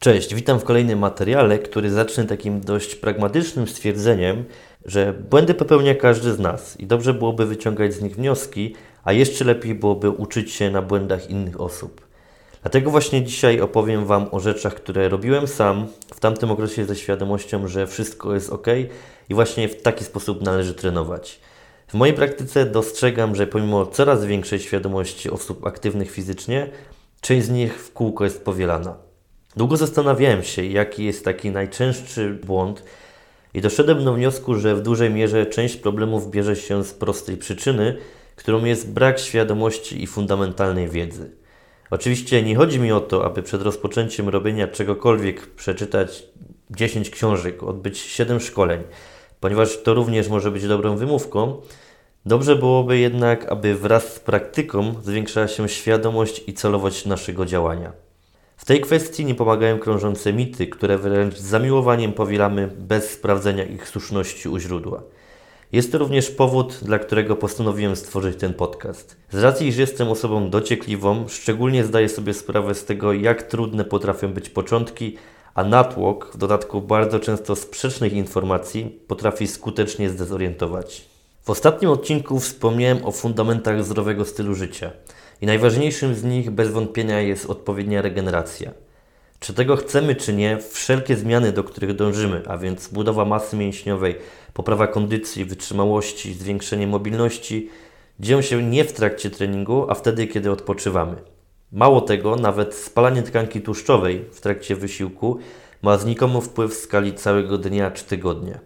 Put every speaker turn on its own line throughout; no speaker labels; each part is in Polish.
Cześć, witam w kolejnym materiale, który zacznę takim dość pragmatycznym stwierdzeniem, że błędy popełnia każdy z nas i dobrze byłoby wyciągać z nich wnioski, a jeszcze lepiej byłoby uczyć się na błędach innych osób. Dlatego właśnie dzisiaj opowiem Wam o rzeczach, które robiłem sam w tamtym okresie ze świadomością, że wszystko jest ok i właśnie w taki sposób należy trenować. W mojej praktyce dostrzegam, że pomimo coraz większej świadomości osób aktywnych fizycznie, część z nich w kółko jest powielana. Długo zastanawiałem się, jaki jest taki najczęstszy błąd, i doszedłem do wniosku, że w dużej mierze część problemów bierze się z prostej przyczyny, którą jest brak świadomości i fundamentalnej wiedzy. Oczywiście nie chodzi mi o to, aby przed rozpoczęciem robienia czegokolwiek przeczytać 10 książek, odbyć 7 szkoleń, ponieważ to również może być dobrą wymówką. Dobrze byłoby jednak, aby wraz z praktyką zwiększała się świadomość i celowość naszego działania. W tej kwestii nie pomagają krążące mity, które wręcz z zamiłowaniem powielamy bez sprawdzenia ich słuszności u źródła. Jest to również powód, dla którego postanowiłem stworzyć ten podcast. Z racji, że jestem osobą dociekliwą, szczególnie zdaję sobie sprawę z tego, jak trudne potrafią być początki, a natłok, w dodatku bardzo często sprzecznych informacji, potrafi skutecznie zdezorientować. W ostatnim odcinku wspomniałem o fundamentach zdrowego stylu życia i najważniejszym z nich bez wątpienia jest odpowiednia regeneracja. Czy tego chcemy, czy nie, wszelkie zmiany, do których dążymy, a więc budowa masy mięśniowej, poprawa kondycji, wytrzymałości, zwiększenie mobilności, dzieją się nie w trakcie treningu, a wtedy, kiedy odpoczywamy. Mało tego, nawet spalanie tkanki tłuszczowej w trakcie wysiłku ma znikomy wpływ w skali całego dnia czy tygodnia.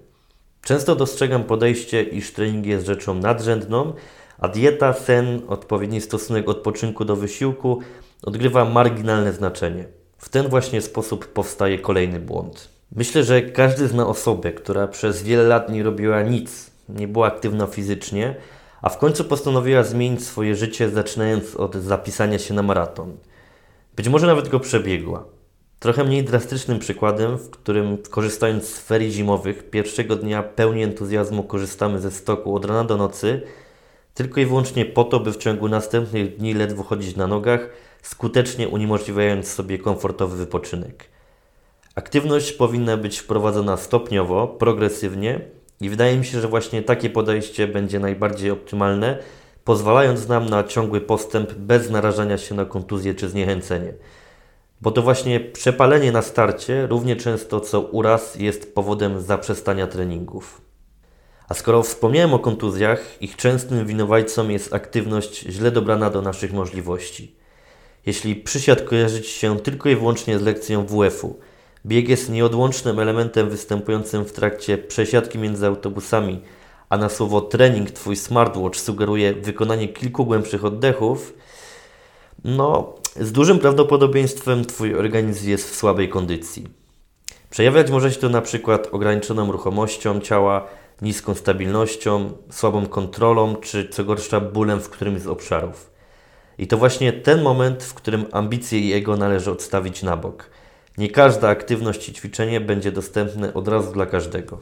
Często dostrzegam podejście, iż trening jest rzeczą nadrzędną, a dieta, sen, odpowiedni stosunek odpoczynku do wysiłku odgrywa marginalne znaczenie. W ten właśnie sposób powstaje kolejny błąd. Myślę, że każdy zna osobę, która przez wiele lat nie robiła nic, nie była aktywna fizycznie, a w końcu postanowiła zmienić swoje życie, zaczynając od zapisania się na maraton. Być może nawet go przebiegła. Trochę mniej drastycznym przykładem, w którym korzystając z ferii zimowych, pierwszego dnia pełni entuzjazmu korzystamy ze stoku od rana do nocy, tylko i wyłącznie po to, by w ciągu następnych dni ledwo chodzić na nogach, skutecznie uniemożliwiając sobie komfortowy wypoczynek. Aktywność powinna być wprowadzona stopniowo, progresywnie i wydaje mi się, że właśnie takie podejście będzie najbardziej optymalne, pozwalając nam na ciągły postęp bez narażania się na kontuzję czy zniechęcenie. Bo to właśnie przepalenie na starcie równie często co uraz jest powodem zaprzestania treningów. A skoro wspomniałem o kontuzjach, ich częstym winowajcą jest aktywność źle dobrana do naszych możliwości. Jeśli przysiad kojarzy Ci się tylko i wyłącznie z lekcją WF-u, bieg jest nieodłącznym elementem występującym w trakcie przesiadki między autobusami, a na słowo trening Twój smartwatch sugeruje wykonanie kilku głębszych oddechów, no, z dużym prawdopodobieństwem Twój organizm jest w słabej kondycji. Przejawiać może się to na przykład ograniczoną ruchomością ciała, niską stabilnością, słabą kontrolą, czy co gorsza bólem w którymś z obszarów. I to właśnie ten moment, w którym ambicje i ego należy odstawić na bok. Nie każda aktywność i ćwiczenie będzie dostępne od razu dla każdego.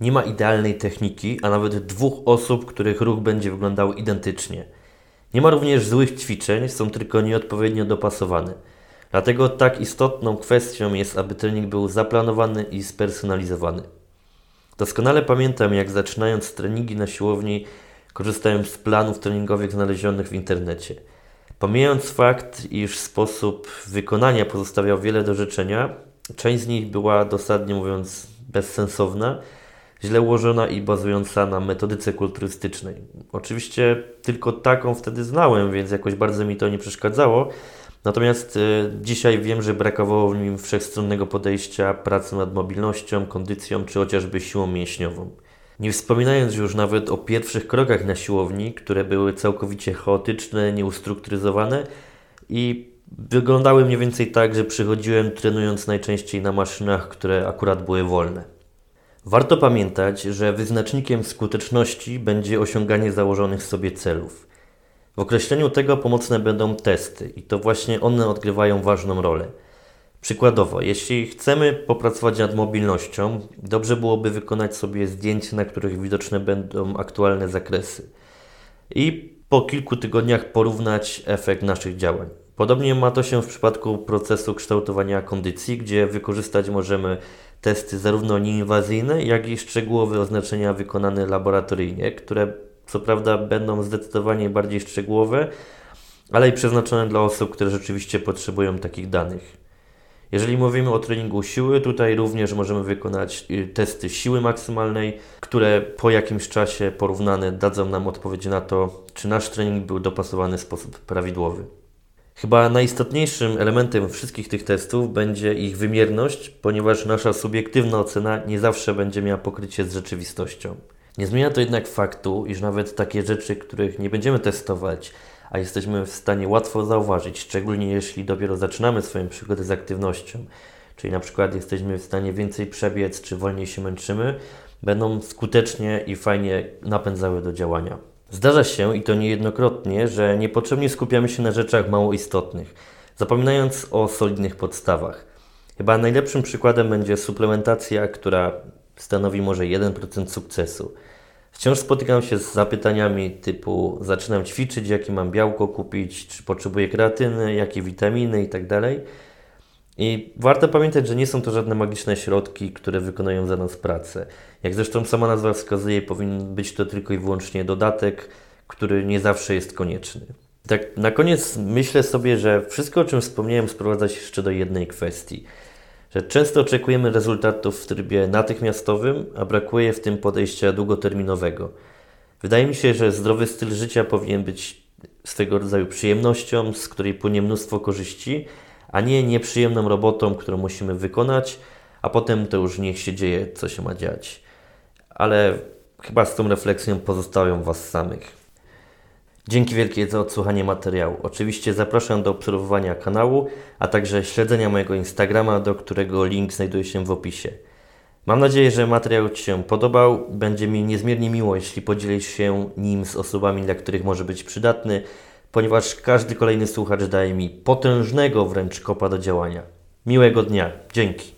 Nie ma idealnej techniki, a nawet dwóch osób, których ruch będzie wyglądał identycznie. Nie ma również złych ćwiczeń, są tylko nieodpowiednio dopasowane. Dlatego tak istotną kwestią jest, aby trening był zaplanowany i spersonalizowany. Doskonale pamiętam, jak zaczynając treningi na siłowni, korzystałem z planów treningowych znalezionych w internecie. Pomijając fakt, iż sposób wykonania pozostawiał wiele do życzenia, część z nich była dosadnie mówiąc bezsensowna, źle ułożona i bazująca na metodyce kulturystycznej. Oczywiście tylko taką wtedy znałem, więc jakoś bardzo mi to nie przeszkadzało. Natomiast y, dzisiaj wiem, że brakowało w nim wszechstronnego podejścia, pracy nad mobilnością, kondycją czy chociażby siłą mięśniową. Nie wspominając już nawet o pierwszych krokach na siłowni, które były całkowicie chaotyczne, nieustrukturyzowane i wyglądały mniej więcej tak, że przychodziłem trenując najczęściej na maszynach, które akurat były wolne. Warto pamiętać, że wyznacznikiem skuteczności będzie osiąganie założonych sobie celów. W określeniu tego pomocne będą testy i to właśnie one odgrywają ważną rolę. Przykładowo, jeśli chcemy popracować nad mobilnością, dobrze byłoby wykonać sobie zdjęcia, na których widoczne będą aktualne zakresy i po kilku tygodniach porównać efekt naszych działań. Podobnie ma to się w przypadku procesu kształtowania kondycji, gdzie wykorzystać możemy testy zarówno nieinwazyjne, jak i szczegółowe oznaczenia wykonane laboratoryjnie, które co prawda będą zdecydowanie bardziej szczegółowe, ale i przeznaczone dla osób, które rzeczywiście potrzebują takich danych. Jeżeli mówimy o treningu siły, tutaj również możemy wykonać y, testy siły maksymalnej, które po jakimś czasie porównane dadzą nam odpowiedź na to, czy nasz trening był dopasowany w sposób prawidłowy. Chyba najistotniejszym elementem wszystkich tych testów będzie ich wymierność, ponieważ nasza subiektywna ocena nie zawsze będzie miała pokrycie z rzeczywistością. Nie zmienia to jednak faktu, iż nawet takie rzeczy, których nie będziemy testować, a jesteśmy w stanie łatwo zauważyć, szczególnie jeśli dopiero zaczynamy swoją przygodę z aktywnością, czyli na przykład jesteśmy w stanie więcej przebiec, czy wolniej się męczymy, będą skutecznie i fajnie napędzały do działania. Zdarza się, i to niejednokrotnie, że niepotrzebnie skupiamy się na rzeczach mało istotnych, zapominając o solidnych podstawach. Chyba najlepszym przykładem będzie suplementacja, która stanowi może 1% sukcesu. Wciąż spotykam się z zapytaniami typu zaczynam ćwiczyć, jakie mam białko kupić, czy potrzebuję kreatyny, jakie witaminy itd. I warto pamiętać, że nie są to żadne magiczne środki, które wykonają za nas pracę. Jak zresztą sama nazwa wskazuje, powinien być to tylko i wyłącznie dodatek, który nie zawsze jest konieczny. Tak na koniec myślę sobie, że wszystko o czym wspomniałem sprowadza się jeszcze do jednej kwestii. Że często oczekujemy rezultatów w trybie natychmiastowym, a brakuje w tym podejścia długoterminowego. Wydaje mi się, że zdrowy styl życia powinien być swego rodzaju przyjemnością, z której płynie mnóstwo korzyści, a nie nieprzyjemną robotą, którą musimy wykonać, a potem to już niech się dzieje, co się ma dziać. Ale chyba z tą refleksją pozostawiam Was samych. Dzięki wielkie za odsłuchanie materiału. Oczywiście zapraszam do obserwowania kanału, a także śledzenia mojego Instagrama, do którego link znajduje się w opisie. Mam nadzieję, że materiał Ci się podobał. Będzie mi niezmiernie miło, jeśli podzielisz się nim z osobami, dla których może być przydatny, ponieważ każdy kolejny słuchacz daje mi potężnego wręcz kopa do działania. Miłego dnia. Dzięki.